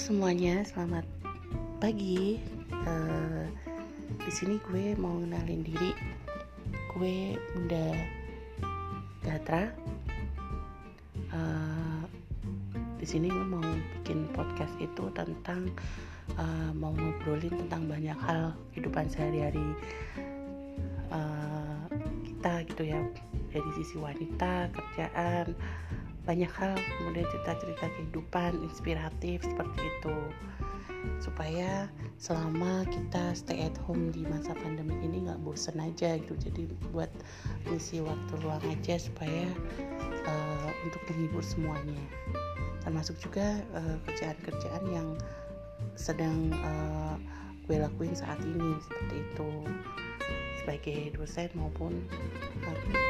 semuanya, selamat pagi. Uh, di sini gue mau ngenalin diri. Gue Bunda Gatra. Uh, di sini gue mau bikin podcast itu tentang uh, mau ngobrolin tentang banyak hal kehidupan sehari-hari uh, kita gitu ya dari sisi wanita, kerjaan, banyak hal kemudian cerita-cerita kehidupan inspiratif seperti itu. Supaya selama kita stay at home di masa pandemi ini nggak bosen aja gitu. Jadi buat ngisi waktu luang aja supaya uh, untuk menghibur semuanya. Termasuk juga uh, kerjaan-kerjaan yang sedang uh, gue lakuin saat ini seperti itu. Sebagai dosen maupun uh,